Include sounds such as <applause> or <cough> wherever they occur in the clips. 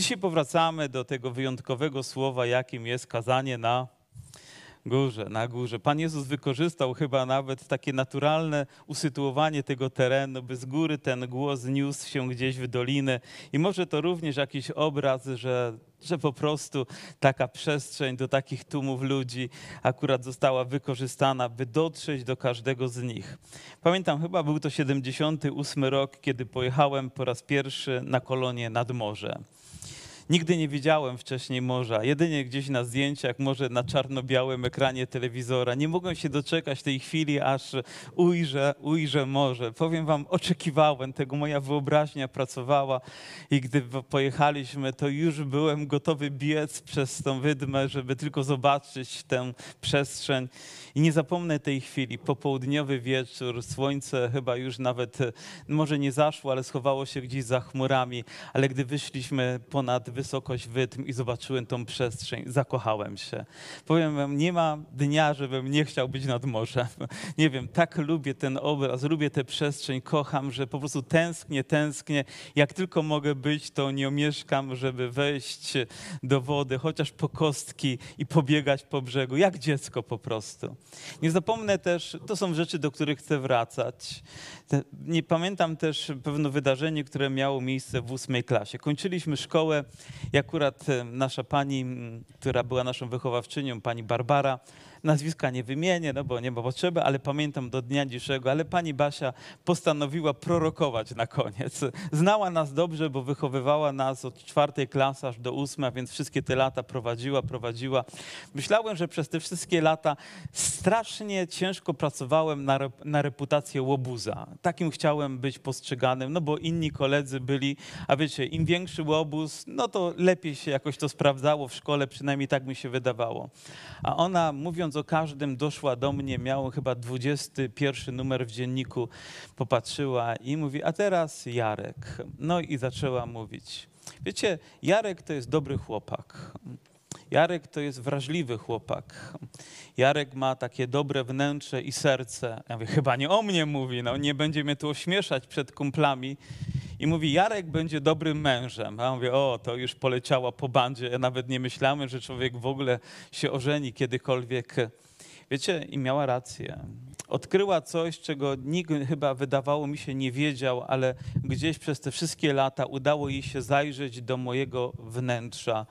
Dzisiaj powracamy do tego wyjątkowego słowa, jakim jest kazanie na górze, na górze. Pan Jezus wykorzystał chyba nawet takie naturalne usytuowanie tego terenu, by z góry ten głos niósł się gdzieś w dolinę. I może to również jakiś obraz, że, że po prostu taka przestrzeń do takich tłumów ludzi akurat została wykorzystana, by dotrzeć do każdego z nich. Pamiętam, chyba był to 78 rok, kiedy pojechałem po raz pierwszy na kolonie nad morze. Nigdy nie widziałem wcześniej morza, jedynie gdzieś na zdjęciach, może na czarno-białym ekranie telewizora. Nie mogłem się doczekać tej chwili, aż ujrzę, ujrzę morze. Powiem wam, oczekiwałem tego, moja wyobraźnia pracowała i gdy pojechaliśmy, to już byłem gotowy biec przez tą wydmę, żeby tylko zobaczyć tę przestrzeń. I nie zapomnę tej chwili, popołudniowy wieczór, słońce chyba już nawet, może nie zaszło, ale schowało się gdzieś za chmurami, ale gdy wyszliśmy ponad wysokość wydm i zobaczyłem tą przestrzeń, zakochałem się. Powiem wam, nie ma dnia, żebym nie chciał być nad morzem. <laughs> Nie wiem, tak lubię ten obraz, lubię tę przestrzeń, kocham, że po prostu tęsknię, tęsknię. Jak tylko mogę być, to nie omieszkam, żeby wejść do wody, chociaż po kostki i pobiegać po brzegu, jak dziecko po prostu. Nie zapomnę też, to są rzeczy, do których chcę wracać. Nie pamiętam też pewne wydarzenie, które miało miejsce w ósmej klasie. Kończyliśmy szkołę i akurat e, nasza pani, która była naszą wychowawczynią, pani Barbara, nazwiska nie wymienię, no bo nie ma potrzeby, ale pamiętam do dnia dzisiejszego, ale pani Basia postanowiła prorokować na koniec. Znała nas dobrze, bo wychowywała nas od czwartej klasy aż do ósmej, więc wszystkie te lata prowadziła, prowadziła. Myślałem, że przez te wszystkie lata strasznie ciężko pracowałem na, na reputację łobuza. Takim chciałem być postrzeganym, no bo inni koledzy byli, a wiecie, im większy łobuz, no to lepiej się jakoś to sprawdzało w szkole, przynajmniej tak mi się wydawało. A ona, mówiąc mówiąc o każdym, doszła do mnie, miało chyba 21 numer w dzienniku, popatrzyła i mówi, a teraz Jarek. No i zaczęła mówić. Wiecie, Jarek to jest dobry chłopak. Jarek to jest wrażliwy chłopak. Jarek ma takie dobre wnętrze i serce. Ja mówię, chyba nie o mnie mówi, no nie będzie mnie tu ośmieszać przed kumplami. I mówi, Jarek będzie dobrym mężem. A ja mówię, o, to już poleciała po bandzie. Nawet nie myślałem, że człowiek w ogóle się ożeni kiedykolwiek. Wiecie, i miała rację. Odkryła coś, czego nikt chyba wydawało mi się nie wiedział, ale gdzieś przez te wszystkie lata udało jej się zajrzeć do mojego wnętrza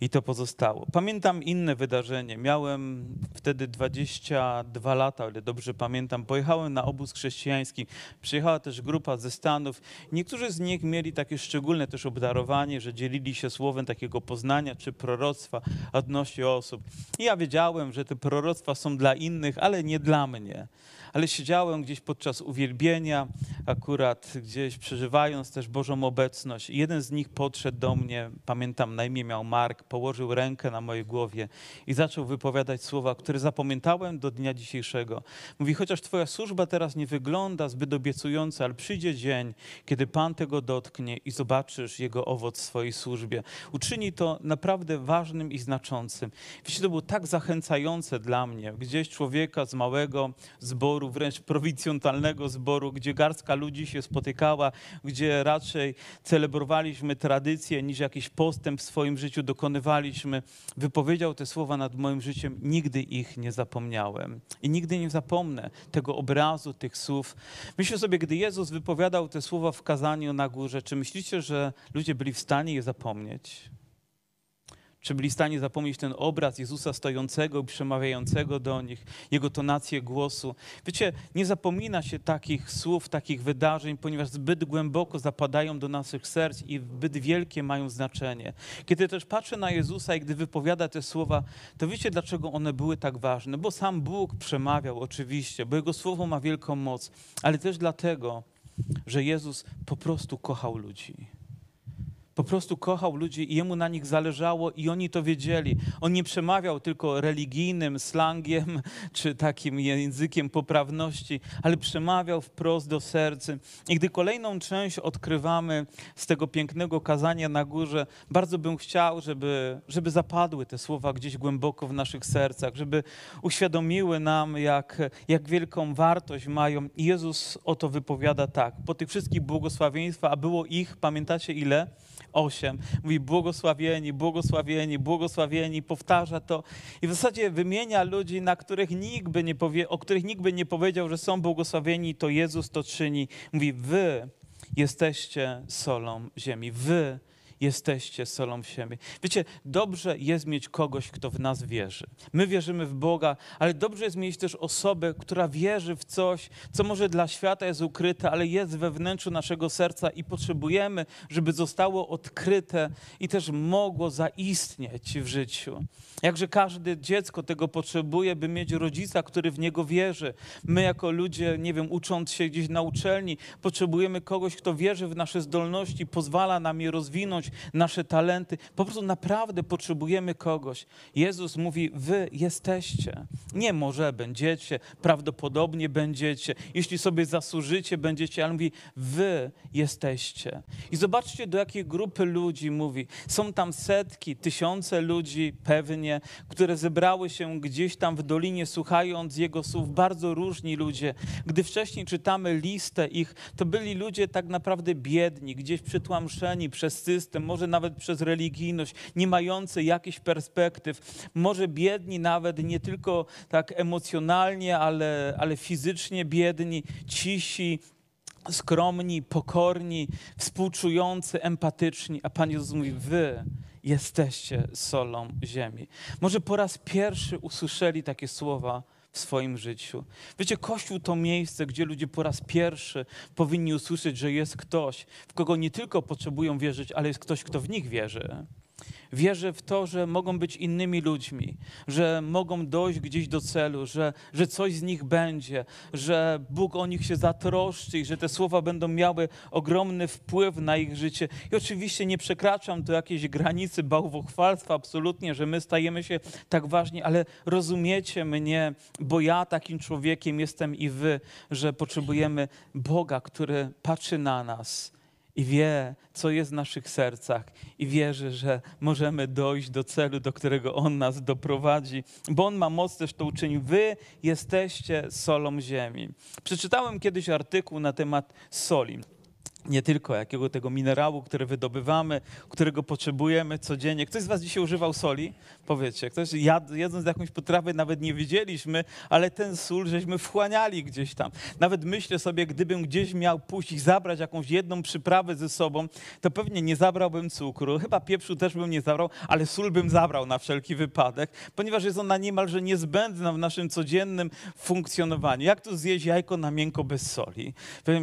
i to pozostało. Pamiętam inne wydarzenie. Miałem wtedy 22 lata, ale dobrze pamiętam. Pojechałem na obóz chrześcijański. Przyjechała też grupa ze Stanów. Niektórzy z nich mieli takie szczególne też obdarowanie, że dzielili się słowem takiego poznania czy proroctwa odnośnie osób. I ja wiedziałem, że te proroctwa są dla innych, ale nie dla mnie ale siedziałem gdzieś podczas uwielbienia, akurat gdzieś przeżywając też Bożą obecność. I jeden z nich podszedł do mnie, pamiętam, na imię miał Mark, położył rękę na mojej głowie i zaczął wypowiadać słowa, które zapamiętałem do dnia dzisiejszego. Mówi, chociaż twoja służba teraz nie wygląda zbyt obiecująco, ale przyjdzie dzień, kiedy Pan tego dotknie i zobaczysz jego owoc w swojej służbie. Uczyni to naprawdę ważnym i znaczącym. Wiecie, to było tak zachęcające dla mnie. Gdzieś człowieka z małego zboru, wręcz prowincjonalnego zboru, gdzie garstka ludzi się spotykała, gdzie raczej celebrowaliśmy tradycje niż jakiś postęp w swoim życiu dokonywaliśmy. Wypowiedział te słowa nad moim życiem, nigdy ich nie zapomniałem. I nigdy nie zapomnę tego obrazu, tych słów. Myślę sobie, gdy Jezus wypowiadał te słowa w kazaniu na górze, czy myślicie, że ludzie byli w stanie je zapomnieć? Czy byli w stanie zapomnieć ten obraz Jezusa stojącego przemawiającego do nich, jego tonację głosu? Wiecie, nie zapomina się takich słów, takich wydarzeń, ponieważ zbyt głęboko zapadają do naszych serc i zbyt wielkie mają znaczenie. Kiedy też patrzę na Jezusa i gdy wypowiada te słowa, to wiecie, dlaczego one były tak ważne? Bo sam Bóg przemawiał oczywiście, bo Jego słowo ma wielką moc, ale też dlatego, że Jezus po prostu kochał ludzi po prostu kochał ludzi i jemu na nich zależało i oni to wiedzieli. On nie przemawiał tylko religijnym slangiem <laughs> czy takim językiem poprawności, ale przemawiał wprost do serca. I gdy kolejną część odkrywamy z tego pięknego kazania na górze, bardzo bym chciał, żeby, żeby zapadły te słowa gdzieś głęboko w naszych sercach, żeby uświadomiły nam, jak, jak wielką wartość mają. I Jezus o to wypowiada tak. Po tych wszystkich błogosławieństwach, a było ich, pamiętacie ile? 8. Mówi błogosławieni, błogosławieni, błogosławieni, powtarza to i w zasadzie wymienia ludzi, na których nikt by nie powie, o których nikt by nie powiedział, że są błogosławieni, to Jezus to czyni. Mówi, wy jesteście solą ziemi, wy jesteście solą ziemi. Wiecie, dobrze jest mieć kogoś, kto w nas wierzy. My wierzymy w Boga, ale dobrze jest mieć też osobę, która wierzy w coś, co może dla świata jest ukryte, ale jest we wnętrzu naszego serca i potrzebujemy, żeby zostało odkryte i też mogło zaistnieć w życiu. Jakże każde dziecko tego potrzebuje, by mieć rodzica, który w niego wierzy. My, jako ludzie, nie wiem, ucząc się gdzieś na uczelni, potrzebujemy kogoś, kto wierzy w nasze zdolności, pozwala nam je rozwinąć, nasze talenty. Po prostu naprawdę potrzebujemy kogoś. Jezus mówi: Wy jesteście. Nie może będziecie, prawdopodobnie będziecie. Jeśli sobie zasłużycie, będziecie, ale mówi: Wy jesteście. I zobaczcie, do jakiej grupy ludzi mówi. Są tam setki, tysiące ludzi pewnie które zebrały się gdzieś tam w dolinie, słuchając Jego słów, bardzo różni ludzie. Gdy wcześniej czytamy listę ich, to byli ludzie tak naprawdę biedni, gdzieś przytłamszeni przez system, może nawet przez religijność, nie mający jakichś perspektyw, może biedni nawet nie tylko tak emocjonalnie, ale, ale fizycznie biedni, cisi, skromni, pokorni, współczujący, empatyczni, a Pan Jezus mówi, wy jesteście solą ziemi. Może po raz pierwszy usłyszeli takie słowa w swoim życiu. Wiecie, Kościół to miejsce, gdzie ludzie po raz pierwszy powinni usłyszeć, że jest ktoś, w kogo nie tylko potrzebują wierzyć, ale jest ktoś, kto w nich wierzy. Wierzę w to, że mogą być innymi ludźmi, że mogą dojść gdzieś do celu, że, że coś z nich będzie, że Bóg o nich się zatroszczy i że te słowa będą miały ogromny wpływ na ich życie. I oczywiście nie przekraczam tu jakiejś granicy bałwochwalstwa, absolutnie, że my stajemy się tak ważni, ale rozumiecie mnie, bo ja takim człowiekiem jestem i wy, że potrzebujemy Boga, który patrzy na nas i wie, co jest w naszych sercach, i wierzy, że możemy dojść do celu, do którego On nas doprowadzi, bo On ma moc też to uczynić. Wy jesteście solą ziemi. Przeczytałem kiedyś artykuł na temat soli nie tylko jakiego tego minerału, który wydobywamy, którego potrzebujemy codziennie. Ktoś z was dzisiaj używał soli? Powiecie, ktoś jad, jedząc jakąś potrawę nawet nie wiedzieliśmy, ale ten sól żeśmy wchłaniali gdzieś tam. Nawet myślę sobie, gdybym gdzieś miał pójść i zabrać jakąś jedną przyprawę ze sobą, to pewnie nie zabrałbym cukru, chyba pieprzu też bym nie zabrał, ale sól bym zabrał na wszelki wypadek, ponieważ jest ona niemalże niezbędna w naszym codziennym funkcjonowaniu. Jak tu zjeść jajko na miękko bez soli?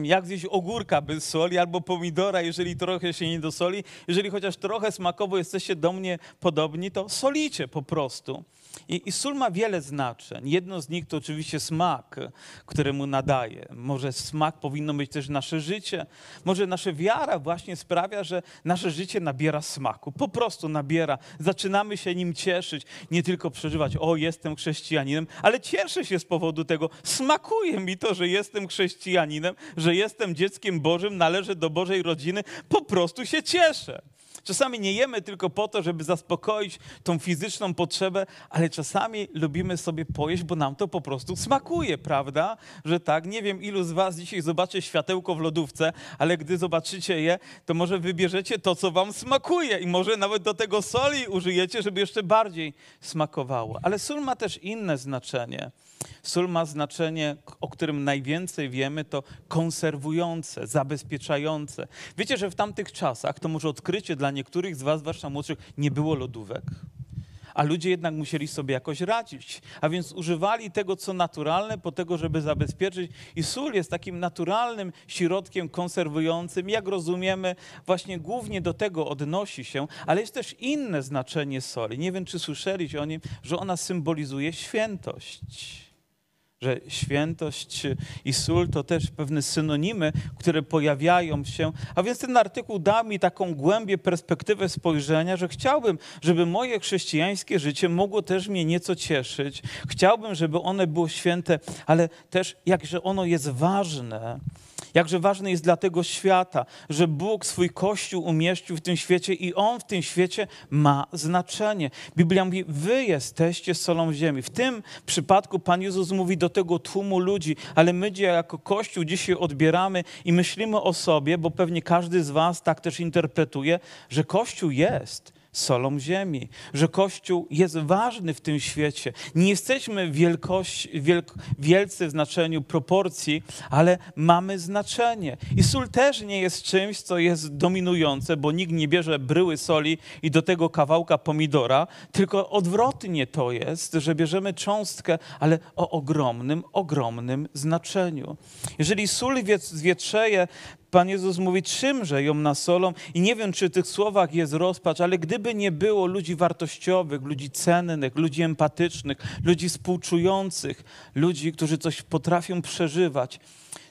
Jak zjeść ogórka bez soli? Soli albo pomidora, jeżeli trochę się nie dosoli. Jeżeli chociaż trochę smakowo jesteście do mnie podobni, to solicie po prostu. I, I, sól ma wiele znaczeń. Jedno z nich to oczywiście smak, który mu nadaje. Może smak powinno być też nasze życie. Może nasza wiara właśnie sprawia, że nasze życie nabiera smaku. Po prostu nabiera. Zaczynamy się nim cieszyć. Nie tylko przeżywać, o, jestem chrześcijaninem, ale cieszę się z powodu tego. Smakuje mi to, że jestem chrześcijaninem, że jestem dzieckiem Bożym, należę do Bożej rodziny. Po prostu się cieszę. Czasami nie jemy tylko po to, żeby zaspokoić tą fizyczną potrzebę, ale czasami lubimy sobie pojeść, bo nam to po prostu smakuje, prawda? Że tak, nie wiem ilu z was dzisiaj zobaczy światełko w lodówce, ale gdy zobaczycie je, to może wybierzecie to, co wam smakuje i może nawet do tego soli użyjecie, żeby jeszcze bardziej smakowało. Ale sól ma też inne znaczenie. Sól ma znaczenie, o którym najwięcej wiemy, to konserwujące, zabezpieczające. Wiecie, że w tamtych czasach, to może odkrycie dla niektórych z Was, zwłaszcza młodszych, nie było lodówek. A ludzie jednak musieli sobie jakoś radzić. A więc używali tego, co naturalne, po tego, żeby zabezpieczyć. I sól jest takim naturalnym środkiem konserwującym. Jak rozumiemy, właśnie głównie do tego odnosi się, ale jest też inne znaczenie soli. Nie wiem, czy słyszeliście o nim, że ona symbolizuje świętość że świętość i sól to też pewne synonimy, które pojawiają się. A więc ten artykuł da mi taką głębię, perspektywę spojrzenia, że chciałbym, żeby moje chrześcijańskie życie mogło też mnie nieco cieszyć. Chciałbym, żeby one było święte, ale też jakże ono jest ważne jakże ważny jest dla tego świata, że Bóg swój Kościół umieścił w tym świecie i On w tym świecie ma znaczenie. Biblia mówi, wy jesteście solą ziemi. W tym przypadku Pan Jezus mówi do tego tłumu ludzi, ale my jako Kościół dzisiaj odbieramy i myślimy o sobie, bo pewnie każdy z was tak też interpretuje, że Kościół jest solą ziemi, że Kościół jest ważny w tym świecie. Nie jesteśmy wielkość, wielk, wielcy w znaczeniu proporcji, ale mamy znaczenie. I sól też nie jest czymś, co jest dominujące, bo nikt nie bierze bryły soli i do tego kawałka pomidora, tylko odwrotnie to jest, że bierzemy cząstkę, ale o ogromnym, ogromnym znaczeniu. Jeżeli sól zwietrzeje, Pan Jezus mówi, czymże ją nasolą i nie wiem, czy w tych słowach jest rozpacz, ale gdyby nie było ludzi wartościowych, ludzi cennych, ludzi empatycznych, ludzi współczujących, ludzi, którzy coś potrafią przeżywać,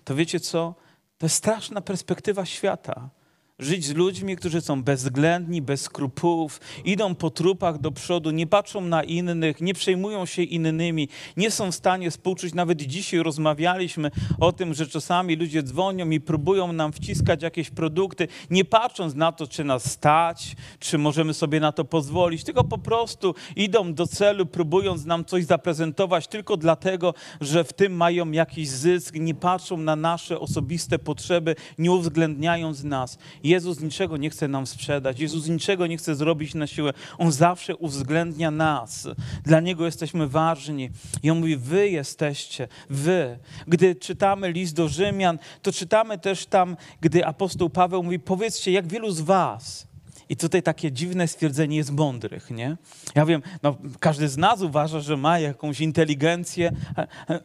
to wiecie co? To jest straszna perspektywa świata. Żyć z ludźmi, którzy są bezwzględni, bez skrupułów, idą po trupach do przodu, nie patrzą na innych, nie przejmują się innymi, nie są w stanie współczuć. Nawet dzisiaj rozmawialiśmy o tym, że czasami ludzie dzwonią i próbują nam wciskać jakieś produkty, nie patrząc na to, czy nas stać, czy możemy sobie na to pozwolić, tylko po prostu idą do celu, próbując nam coś zaprezentować tylko dlatego, że w tym mają jakiś zysk, nie patrzą na nasze osobiste potrzeby, nie uwzględniając nas. Jezus niczego nie chce nam sprzedać, Jezus niczego nie chce zrobić na siłę. On zawsze uwzględnia nas. Dla Niego jesteśmy ważni. I On mówi, wy jesteście, wy. Gdy czytamy list do Rzymian, to czytamy też tam, gdy apostoł Paweł mówi, powiedzcie, jak wielu z was i tutaj takie dziwne stwierdzenie jest mądrych, nie? Ja wiem, no, każdy z nas uważa, że ma jakąś inteligencję,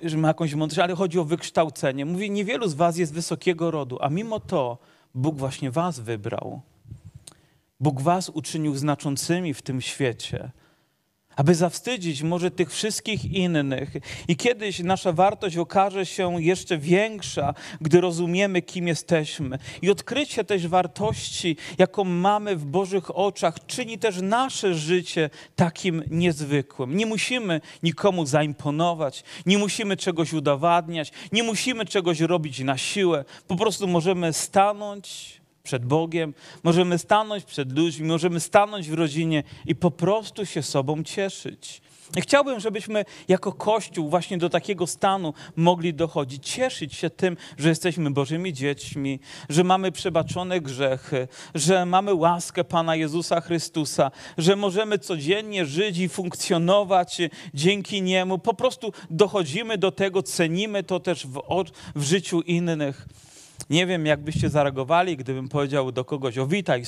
że ma jakąś mądrość, ale chodzi o wykształcenie. Mówi, niewielu z was jest wysokiego rodu, a mimo to Bóg właśnie Was wybrał. Bóg Was uczynił znaczącymi w tym świecie, aby zawstydzić może tych wszystkich innych. I kiedyś nasza wartość okaże się jeszcze większa, gdy rozumiemy, kim jesteśmy. I odkrycie też wartości, jaką mamy w Bożych oczach, czyni też nasze życie takim niezwykłym. Nie musimy nikomu zaimponować, nie musimy czegoś udowadniać, nie musimy czegoś robić na siłę. Po prostu możemy stanąć przed Bogiem, możemy stanąć przed ludźmi, możemy stanąć w rodzinie i po prostu się sobą cieszyć. Chciałbym, żebyśmy jako Kościół właśnie do takiego stanu mogli dochodzić, cieszyć się tym, że jesteśmy Bożymi dziećmi, że mamy przebaczone grzechy, że mamy łaskę Pana Jezusa Chrystusa, że możemy codziennie żyć i funkcjonować dzięki Niemu. Po prostu dochodzimy do tego, cenimy to też w, w życiu innych. Nie wiem, jakbyście zareagowali, gdybym powiedział do kogoś o witaj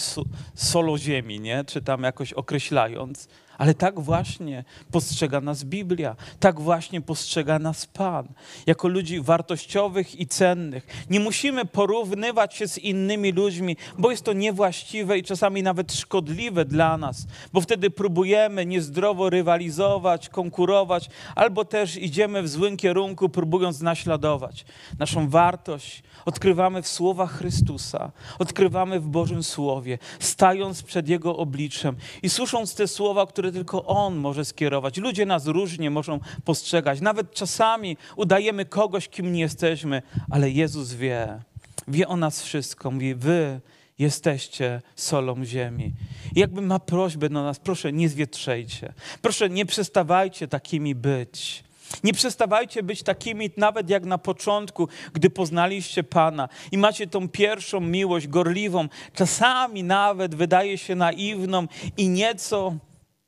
solo ziemi, nie? czy tam jakoś określając. Ale tak właśnie postrzega nas Biblia, tak właśnie postrzega nas Pan, jako ludzi wartościowych i cennych. Nie musimy porównywać się z innymi ludźmi, bo jest to niewłaściwe i czasami nawet szkodliwe dla nas, bo wtedy próbujemy niezdrowo rywalizować, konkurować, albo też idziemy w złym kierunku, próbując naśladować. Naszą wartość odkrywamy w słowach Chrystusa, odkrywamy w Bożym Słowie, stając przed Jego obliczem i słysząc te słowa, które tylko On może skierować. Ludzie nas różnie mogą postrzegać. Nawet czasami udajemy kogoś, kim nie jesteśmy, ale Jezus wie. Wie o nas wszystko. Mówi, wy jesteście solą ziemi. I jakby ma prośbę do nas, proszę nie zwietrzejcie. Proszę nie przestawajcie takimi być. Nie przestawajcie być takimi nawet jak na początku, gdy poznaliście Pana i macie tą pierwszą miłość gorliwą, czasami nawet wydaje się naiwną i nieco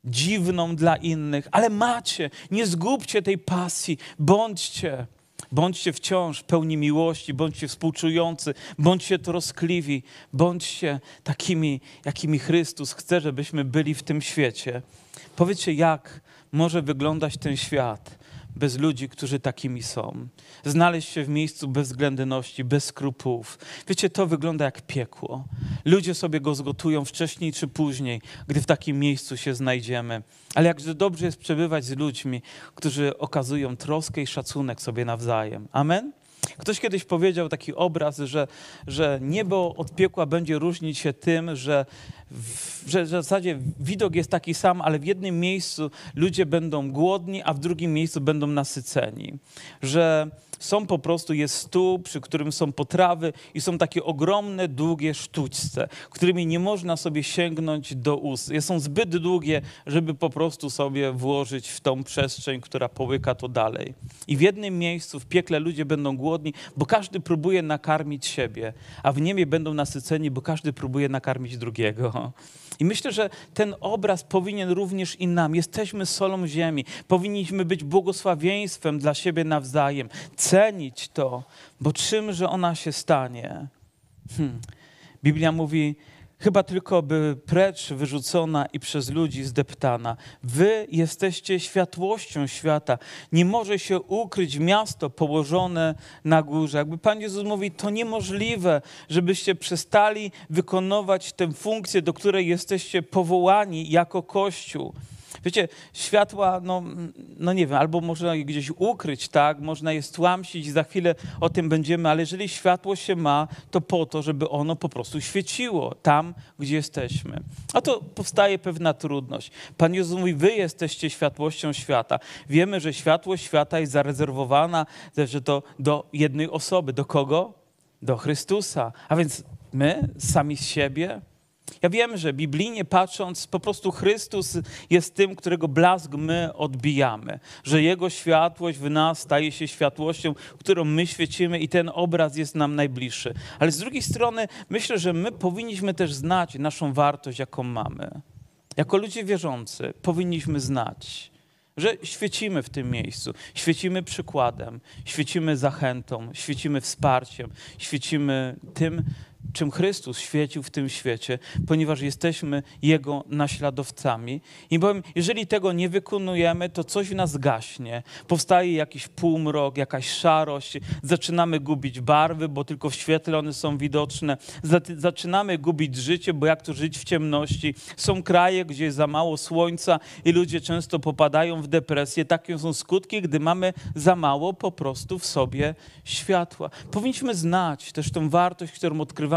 dziwną dla innych, ale macie, nie zgubcie tej pasji, bądźcie. Bądźcie wciąż pełni miłości, bądźcie współczujący, bądźcie troskliwi, bądźcie takimi, jakimi Chrystus chce, żebyśmy byli w tym świecie. Powiedzcie, jak może wyglądać ten świat, bez ludzi, którzy takimi są. Znaleźć się w miejscu bezwzględności, bez skrupułów. Wiecie, to wygląda jak piekło. Ludzie sobie go zgotują wcześniej czy później, gdy w takim miejscu się znajdziemy. Ale jakże dobrze jest przebywać z ludźmi, którzy okazują troskę i szacunek sobie nawzajem. Amen? Ktoś kiedyś powiedział taki obraz, że, że niebo od piekła będzie różnić się tym, że w, że w zasadzie widok jest taki sam, ale w jednym miejscu ludzie będą głodni, a w drugim miejscu będą nasyceni. Że są po prostu, jest stół, przy którym są potrawy i są takie ogromne, długie sztućce, którymi nie można sobie sięgnąć do ust. Są zbyt długie, żeby po prostu sobie włożyć w tą przestrzeń, która połyka to dalej. I w jednym miejscu, w piekle ludzie będą głodni, bo każdy próbuje nakarmić siebie, a w niebie będą nasyceni, bo każdy próbuje nakarmić drugiego. I myślę, że ten obraz powinien również i nam. Jesteśmy solą ziemi. Powinniśmy być błogosławieństwem dla siebie nawzajem. Cenić to, bo czymże ona się stanie? Hmm. Biblia mówi, chyba tylko by precz wyrzucona i przez ludzi zdeptana. Wy jesteście światłością świata. Nie może się ukryć miasto położone na górze. Jakby Pan Jezus mówi, to niemożliwe, żebyście przestali wykonywać tę funkcję, do której jesteście powołani jako Kościół. Wiecie, światła, no, no nie wiem, albo można je gdzieś ukryć, tak, można je stłamsić, za chwilę o tym będziemy, ale jeżeli światło się ma, to po to, żeby ono po prostu świeciło tam, gdzie jesteśmy. A to powstaje pewna trudność. Pan Jezus mówi, wy jesteście światłością świata. Wiemy, że światłość świata jest zarezerwowana że to do jednej osoby. Do kogo? Do Chrystusa. A więc my, sami z siebie, ja wiem, że biblijnie patrząc, po prostu Chrystus jest tym, którego blask my odbijamy, że Jego światłość w nas staje się światłością, którą my świecimy i ten obraz jest nam najbliższy. Ale z drugiej strony myślę, że my powinniśmy też znać naszą wartość, jaką mamy. Jako ludzie wierzący powinniśmy znać, że świecimy w tym miejscu, świecimy przykładem, świecimy zachętą, świecimy wsparciem, świecimy tym, czym Chrystus świecił w tym świecie, ponieważ jesteśmy Jego naśladowcami. I powiem, jeżeli tego nie wykonujemy, to coś w nas gaśnie. Powstaje jakiś półmrok, jakaś szarość, zaczynamy gubić barwy, bo tylko w świetle one są widoczne. Zaczynamy gubić życie, bo jak to żyć w ciemności? Są kraje, gdzie jest za mało słońca i ludzie często popadają w depresję. Takie są skutki, gdy mamy za mało po prostu w sobie światła. Powinniśmy znać też tę wartość, którą odkrywamy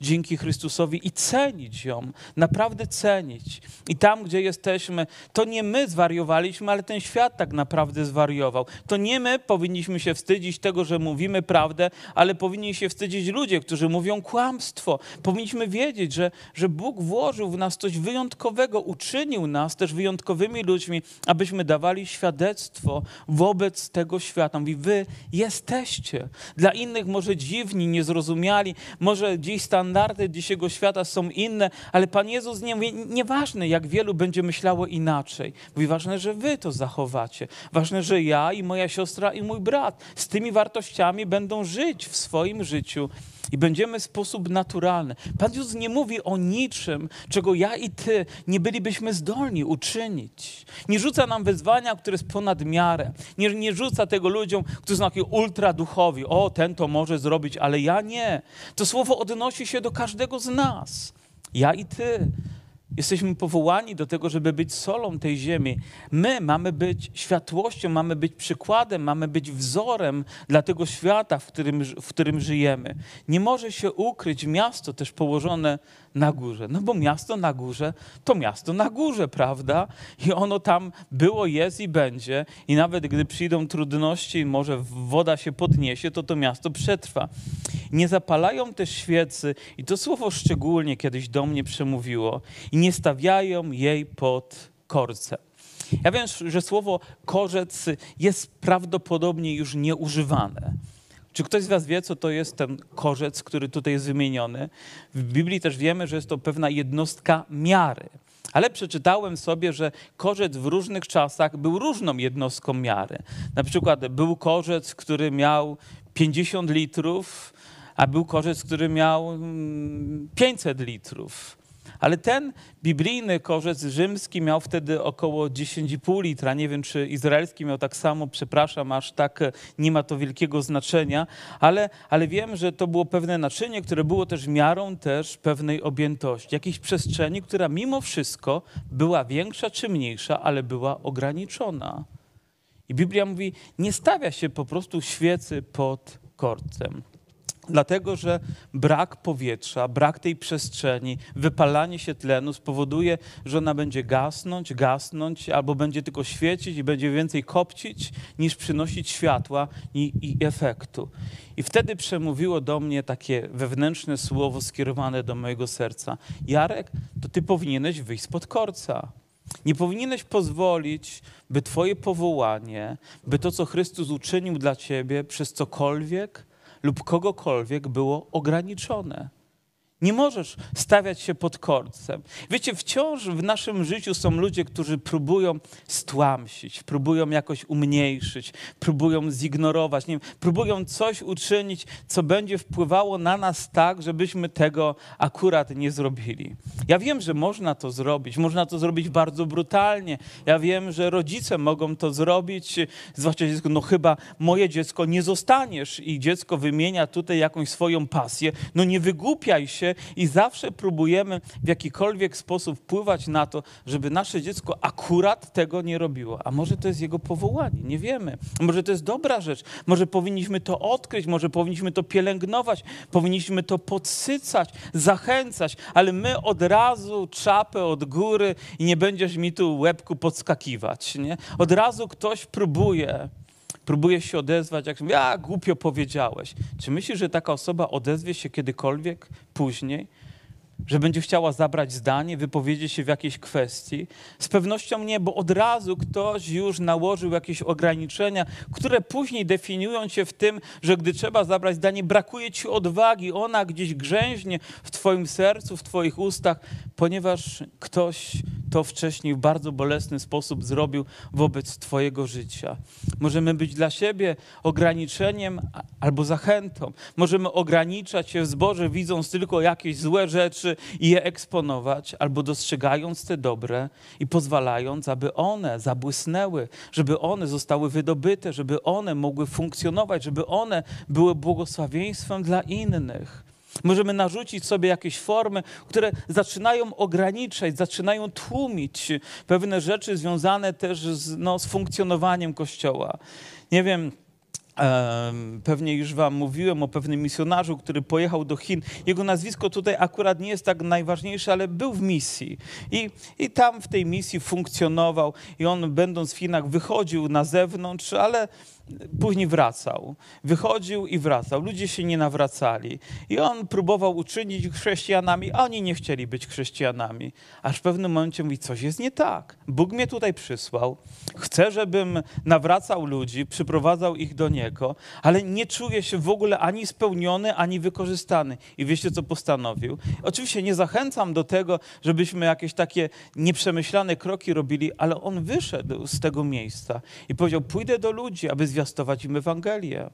dzięki Chrystusowi i cenić ją, naprawdę cenić. I tam, gdzie jesteśmy, to nie my zwariowaliśmy, ale ten świat tak naprawdę zwariował. To nie my powinniśmy się wstydzić tego, że mówimy prawdę, ale powinni się wstydzić ludzie, którzy mówią kłamstwo. Powinniśmy wiedzieć, że, że Bóg włożył w nas coś wyjątkowego, uczynił nas też wyjątkowymi ludźmi, abyśmy dawali świadectwo wobec tego świata. Mówi, wy jesteście. Dla innych może dziwni, niezrozumiali, może dziś standardy dzisiejszego świata są inne, ale Pan Jezus nie mówi, nieważne jak wielu będzie myślało inaczej. Mówi, ważne, że wy to zachowacie. Ważne, że ja i moja siostra i mój brat z tymi wartościami będą żyć w swoim życiu i będziemy w sposób naturalny. Pan Jezus nie mówi o niczym, czego ja i ty nie bylibyśmy zdolni uczynić. Nie rzuca nam wyzwania, które jest ponad miarę. Nie, nie rzuca tego ludziom, którzy są taki ultraduchowi. O, ten to może zrobić, ale ja nie. To słowo odnosi się do każdego z nas. Ja i ty. Jesteśmy powołani do tego, żeby być solą tej ziemi. My mamy być światłością, mamy być przykładem, mamy być wzorem dla tego świata, w którym, w którym żyjemy. Nie może się ukryć miasto też położone na górze. No bo miasto na górze to miasto na górze, prawda? I ono tam było, jest i będzie. I nawet gdy przyjdą trudności, może woda się podniesie, to to miasto przetrwa. Nie zapalają też świecy, i to słowo szczególnie kiedyś do mnie przemówiło, i nie stawiają jej pod korcem. Ja wiem, że słowo korzec jest prawdopodobnie już nieużywane. Czy ktoś z Was wie, co to jest ten korzec, który tutaj jest wymieniony? W Biblii też wiemy, że jest to pewna jednostka miary. Ale przeczytałem sobie, że korzec w różnych czasach był różną jednostką miary. Na przykład był korzec, który miał 50 litrów, a był korzec, który miał 500 mm, litrów. Ale ten biblijny korzec rzymski miał wtedy około 10,5 litra. Nie wiem, czy izraelski miał tak samo, przepraszam, aż tak e, nie ma to wielkiego znaczenia, ale, ale wiem, że to było pewne naczynie, które było też miarą też pewnej objętości, jakiejś przestrzeni, która mimo wszystko była większa czy mniejsza, ale była ograniczona. I Biblia mówi, nie stawia się po prostu świecy pod korcem. Dlatego, że brak powietrza, brak tej przestrzeni, wypalanie się tlenu spowoduje, że ona będzie gasnąć, gasnąć, albo będzie tylko świecić i będzie więcej kopcić, niż przynosić światła i, i efektu. I wtedy przemówiło do mnie takie wewnętrzne słowo skierowane do mojego serca. Jarek, to ty powinieneś wyjść spod korca. Nie powinieneś pozwolić, by Twoje powołanie, by to, co Chrystus uczynił dla Ciebie, przez cokolwiek lub kogokolwiek było ograniczone. Nie możesz stawiać się pod korcem. Wiecie, wciąż w naszym życiu są ludzie, którzy próbują stłamsić, próbują jakoś umniejszyć, próbują zignorować, nie wiem, próbują coś uczynić, co będzie wpływało na nas tak, żebyśmy tego akurat nie zrobili. Ja wiem, że można to zrobić, można to zrobić bardzo brutalnie. Ja wiem, że rodzice mogą to zrobić, zwłaszcza dziecko, no chyba moje dziecko nie zostaniesz i dziecko wymienia tutaj jakąś swoją pasję, no nie wygłupiaj się, i zawsze próbujemy w jakikolwiek sposób wpływać na to, żeby nasze dziecko akurat tego nie robiło. A może to jest jego powołanie, nie wiemy. Może to jest dobra rzecz, może powinniśmy to odkryć, może powinniśmy to pielęgnować, powinniśmy to podsycać, zachęcać, ale my od razu czapę od góry i nie będziesz mi tu łebku podskakiwać. Nie? Od razu ktoś próbuje próbuje się odezwać, jak mówi, a głupio powiedziałeś. Czy myślisz, że taka osoba odezwie się kiedykolwiek później? Że będzie chciała zabrać zdanie, wypowiedzieć się w jakiejś kwestii? Z pewnością nie, bo od razu ktoś już nałożył jakieś ograniczenia, które później definiują cię w tym, że gdy trzeba zabrać zdanie, brakuje ci odwagi, ona gdzieś grzęźnie w twoim sercu, w twoich ustach, ponieważ ktoś to wcześniej w bardzo bolesny sposób zrobił wobec Twojego życia. Możemy być dla siebie ograniczeniem albo zachętą. Możemy ograniczać się w zborze, widząc tylko jakieś złe rzeczy i je eksponować, albo dostrzegając te dobre i pozwalając, aby one zabłysnęły, żeby one zostały wydobyte, żeby one mogły funkcjonować, żeby one były błogosławieństwem dla innych. Możemy narzucić sobie jakieś formy, które zaczynają ograniczać, zaczynają tłumić pewne rzeczy związane też z, no, z funkcjonowaniem Kościoła. Nie wiem, Pewnie już Wam mówiłem o pewnym misjonarzu, który pojechał do Chin. Jego nazwisko tutaj akurat nie jest tak najważniejsze, ale był w misji. I, I tam w tej misji funkcjonował. I on, będąc w Chinach, wychodził na zewnątrz, ale później wracał. Wychodził i wracał. Ludzie się nie nawracali. I on próbował uczynić chrześcijanami, a oni nie chcieli być chrześcijanami. Aż w pewnym momencie mówi, coś jest nie tak. Bóg mnie tutaj przysłał. Chce, żebym nawracał ludzi, przyprowadzał ich do Niego, ale nie czuję się w ogóle ani spełniony, ani wykorzystany. I wiecie, co postanowił? Oczywiście nie zachęcam do tego, żebyśmy jakieś takie nieprzemyślane kroki robili, ale on wyszedł z tego miejsca i powiedział, pójdę do ludzi, aby zwiastować zwiastować im Ewangelię.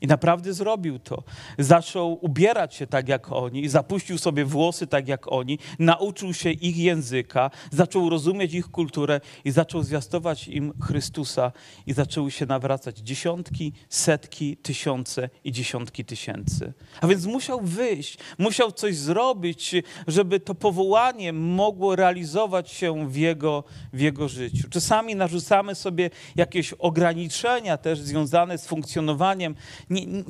I naprawdę zrobił to. Zaczął ubierać się tak jak oni, zapuścił sobie włosy tak jak oni, nauczył się ich języka, zaczął rozumieć ich kulturę i zaczął zwiastować im Chrystusa i zaczęły się nawracać dziesiątki, setki, tysiące i dziesiątki tysięcy. A więc musiał wyjść, musiał coś zrobić, żeby to powołanie mogło realizować się w jego, w jego życiu. Czasami narzucamy sobie jakieś ograniczenia też związane z funkcjonowaniem nie, nie,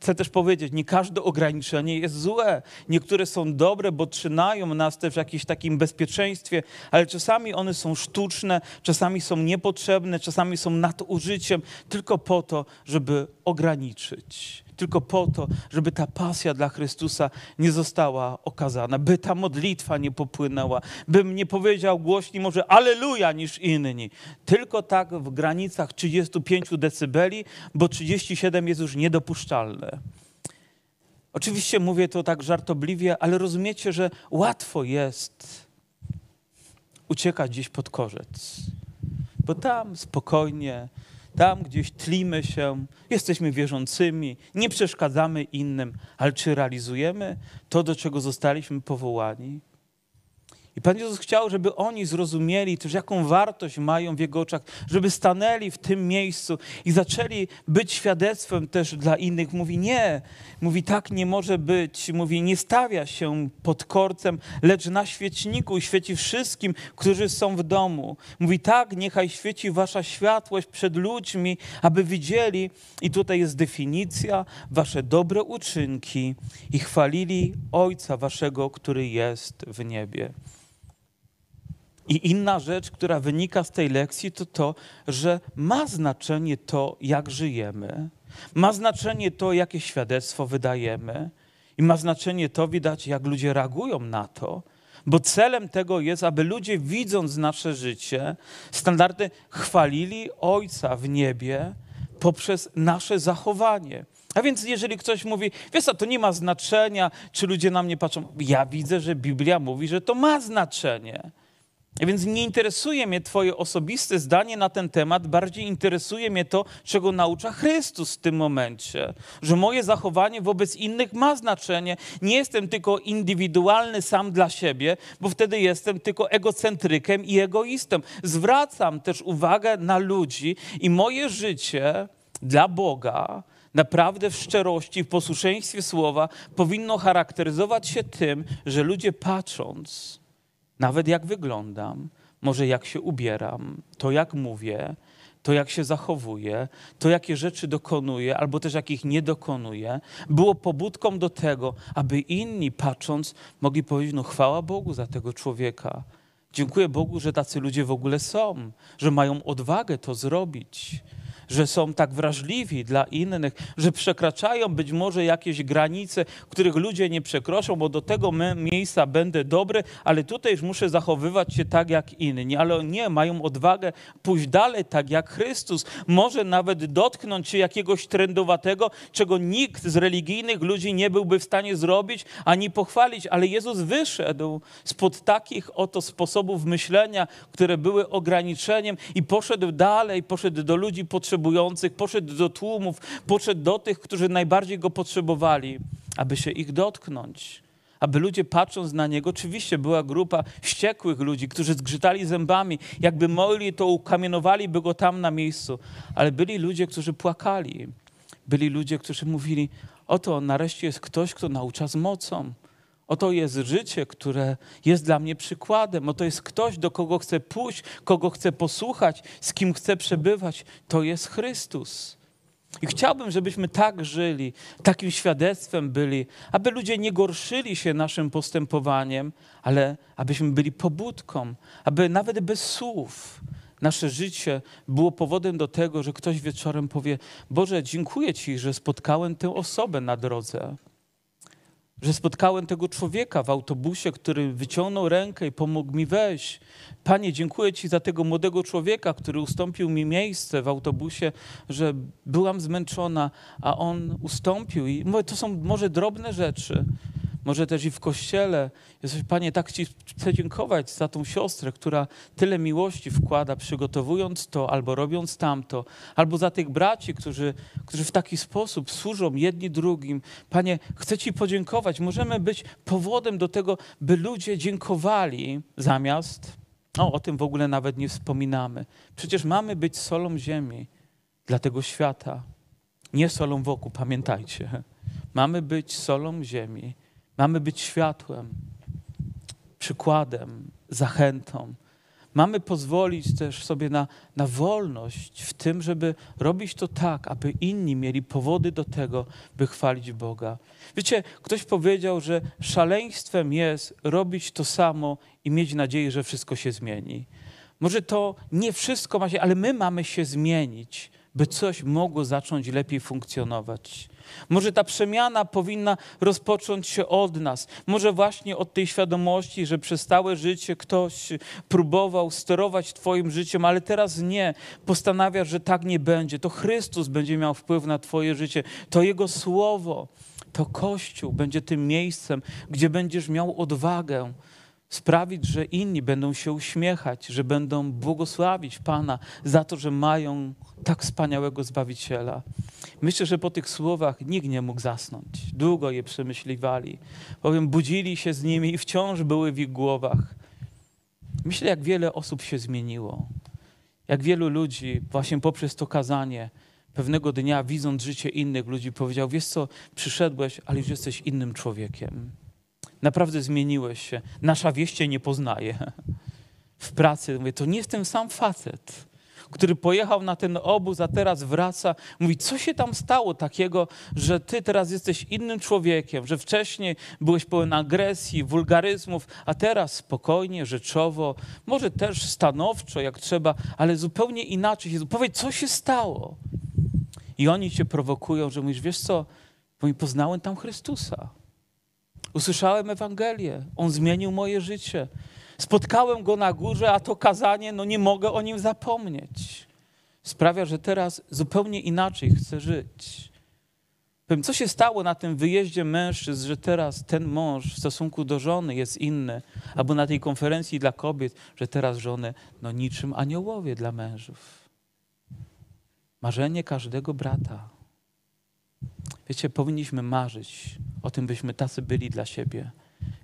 chcę też powiedzieć, nie każde ograniczenie jest złe. Niektóre są dobre, bo trzymają nas też w jakimś takim bezpieczeństwie, ale czasami one są sztuczne, czasami są niepotrzebne, czasami są nadużyciem tylko po to, żeby ograniczyć tylko po to, żeby ta pasja dla Chrystusa nie została okazana, by ta modlitwa nie popłynęła, bym nie powiedział głośniej może Aleluja niż inni. Tylko tak w granicach 35 decybeli, bo 37 jest już niedopuszczalne. Oczywiście mówię to tak żartobliwie, ale rozumiecie, że łatwo jest uciekać gdzieś pod korzec, bo tam spokojnie tam gdzieś tlimy się, jesteśmy wierzącymi, nie przeszkadzamy innym, ale czy realizujemy to, do czego zostaliśmy powołani? I Pan Jezus chciał, żeby oni zrozumieli też, jaką wartość mają w Jego oczach, żeby stanęli w tym miejscu i zaczęli być świadectwem też dla innych. Mówi nie, mówi tak nie może być, mówi nie stawia się pod korcem, lecz na świeczniku świeci wszystkim, którzy są w domu. Mówi tak, niechaj świeci wasza światłość przed ludźmi, aby widzieli, i tutaj jest definicja, wasze dobre uczynki i chwalili Ojca waszego, który jest w niebie. I inna rzecz, która wynika z tej lekcji, to to, że ma znaczenie to, jak żyjemy, ma znaczenie to, jakie świadectwo wydajemy, i ma znaczenie to, widać, jak ludzie reagują na to, bo celem tego jest, aby ludzie, widząc nasze życie, standardy chwalili Ojca w niebie poprzez nasze zachowanie. A więc jeżeli ktoś mówi, wiesz co, to nie ma znaczenia, czy ludzie na mnie patrzą, ja widzę, że Biblia mówi, że to ma znaczenie. Więc nie interesuje mnie Twoje osobiste zdanie na ten temat, bardziej interesuje mnie to, czego naucza Chrystus w tym momencie. Że moje zachowanie wobec innych ma znaczenie. Nie jestem tylko indywidualny sam dla siebie, bo wtedy jestem tylko egocentrykiem i egoistą. Zwracam też uwagę na ludzi i moje życie dla Boga naprawdę w szczerości, w posłuszeństwie słowa powinno charakteryzować się tym, że ludzie patrząc, nawet jak wyglądam, może jak się ubieram, to jak mówię, to jak się zachowuję, to jakie rzeczy dokonuję, albo też jakich nie dokonuję, było pobudką do tego, aby inni patrząc mogli powiedzieć: No, chwała Bogu za tego człowieka. Dziękuję Bogu, że tacy ludzie w ogóle są, że mają odwagę to zrobić że są tak wrażliwi dla innych, że przekraczają być może jakieś granice, których ludzie nie przekroczą, bo do tego miejsca będę dobry, ale tutaj już muszę zachowywać się tak jak inni. Ale nie, mają odwagę pójść dalej, tak jak Chrystus. Może nawet dotknąć się jakiegoś trendowatego, czego nikt z religijnych ludzi nie byłby w stanie zrobić ani pochwalić, ale Jezus wyszedł spod takich oto sposobów myślenia, które były ograniczeniem i poszedł dalej, poszedł do ludzi potrzebujących potrzebujących, poszedł do tłumów, poszedł do tych, którzy najbardziej go potrzebowali, aby się ich dotknąć. Aby ludzie patrząc na niego, oczywiście była grupa wściekłych ludzi, którzy zgrzytali zębami, jakby mogli, to ukamienowaliby go tam na miejscu, ale byli ludzie, którzy płakali. Byli ludzie, którzy mówili: Oto nareszcie jest ktoś, kto naucza z mocą. Oto jest życie, które jest dla mnie przykładem. Oto jest ktoś, do kogo chcę pójść, kogo chcę posłuchać, z kim chcę przebywać. To jest Chrystus. I chciałbym, żebyśmy tak żyli, takim świadectwem byli, aby ludzie nie gorszyli się naszym postępowaniem, ale abyśmy byli pobudką, aby nawet bez słów nasze życie było powodem do tego, że ktoś wieczorem powie: Boże, dziękuję Ci, że spotkałem tę osobę na drodze że spotkałem tego człowieka w autobusie, który wyciągnął rękę i pomógł mi wejść. Panie, dziękuję Ci za tego młodego człowieka, który ustąpił mi miejsce w autobusie, że byłam zmęczona, a on ustąpił. I mówię, to są może drobne rzeczy, może też i w kościele. Jesteś, Panie, tak Ci chcę dziękować za tą siostrę, która tyle miłości wkłada, przygotowując to albo robiąc tamto, albo za tych braci, którzy, którzy w taki sposób służą jedni drugim. Panie, chcę Ci podziękować. Możemy być powodem do tego, by ludzie dziękowali zamiast. No, o tym w ogóle nawet nie wspominamy. Przecież mamy być solą ziemi dla tego świata. Nie solą wokół, pamiętajcie. Mamy być solą ziemi Mamy być światłem, przykładem, zachętą. Mamy pozwolić też sobie na, na wolność w tym, żeby robić to tak, aby inni mieli powody do tego, by chwalić Boga. Wiecie, ktoś powiedział, że szaleństwem jest robić to samo i mieć nadzieję, że wszystko się zmieni. Może to nie wszystko ma się, ale my mamy się zmienić, by coś mogło zacząć lepiej funkcjonować. Może ta przemiana powinna rozpocząć się od nas. Może właśnie od tej świadomości, że przez całe życie ktoś próbował sterować Twoim życiem, ale teraz nie. Postanawiasz, że tak nie będzie. To Chrystus będzie miał wpływ na Twoje życie. To Jego słowo, to Kościół będzie tym miejscem, gdzie będziesz miał odwagę sprawić, że inni będą się uśmiechać, że będą błogosławić Pana za to, że mają tak wspaniałego Zbawiciela. Myślę, że po tych słowach nikt nie mógł zasnąć. Długo je przemyśliwali, bowiem budzili się z nimi i wciąż były w ich głowach. Myślę, jak wiele osób się zmieniło. Jak wielu ludzi właśnie poprzez to kazanie pewnego dnia, widząc życie innych ludzi, powiedział: Wiesz co, przyszedłeś, ale już jesteś innym człowiekiem. Naprawdę zmieniłeś się. Nasza wieść cię nie poznaje. W pracy mówię, to nie jest ten sam facet, który pojechał na ten obóz, a teraz wraca. Mówi, co się tam stało takiego, że ty teraz jesteś innym człowiekiem, że wcześniej byłeś pełen agresji, wulgaryzmów, a teraz spokojnie, rzeczowo, może też stanowczo, jak trzeba, ale zupełnie inaczej. Powiedz, co się stało? I oni cię prowokują, że mówisz, wiesz co, bo mi poznałem tam Chrystusa. Usłyszałem Ewangelię, On zmienił moje życie. Spotkałem Go na górze, a to kazanie, no nie mogę o Nim zapomnieć. Sprawia, że teraz zupełnie inaczej chcę żyć. Powiem, co się stało na tym wyjeździe mężczyzn, że teraz ten mąż w stosunku do żony jest inny, albo na tej konferencji dla kobiet, że teraz żony, no niczym aniołowie dla mężów. Marzenie każdego brata. Wiecie, powinniśmy marzyć o tym, byśmy tacy byli dla siebie.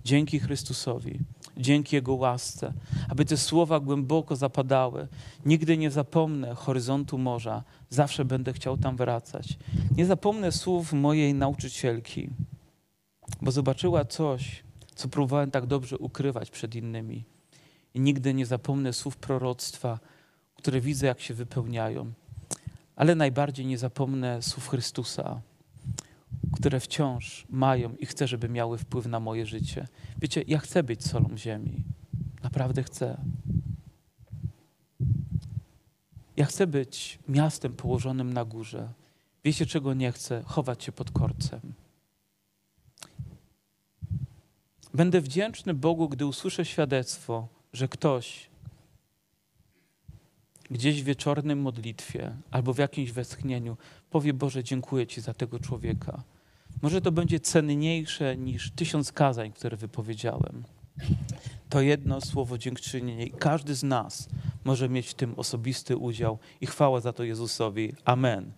Dzięki Chrystusowi, dzięki Jego łasce, aby te słowa głęboko zapadały. Nigdy nie zapomnę horyzontu morza, zawsze będę chciał tam wracać. Nie zapomnę słów mojej nauczycielki, bo zobaczyła coś, co próbowałem tak dobrze ukrywać przed innymi. I nigdy nie zapomnę słów proroctwa, które widzę, jak się wypełniają. Ale najbardziej nie zapomnę słów Chrystusa, które wciąż mają i chcę, żeby miały wpływ na moje życie. Wiecie, ja chcę być solą ziemi. Naprawdę chcę. Ja chcę być miastem położonym na górze. Wiecie, czego nie chcę? Chować się pod korcem. Będę wdzięczny Bogu, gdy usłyszę świadectwo, że ktoś gdzieś w wieczornym modlitwie albo w jakimś westchnieniu powie: Boże, dziękuję Ci za tego człowieka. Może to będzie cenniejsze niż tysiąc kazań, które wypowiedziałem. To jedno słowo dziękczynienie i każdy z nas może mieć w tym osobisty udział i chwała za to Jezusowi. Amen.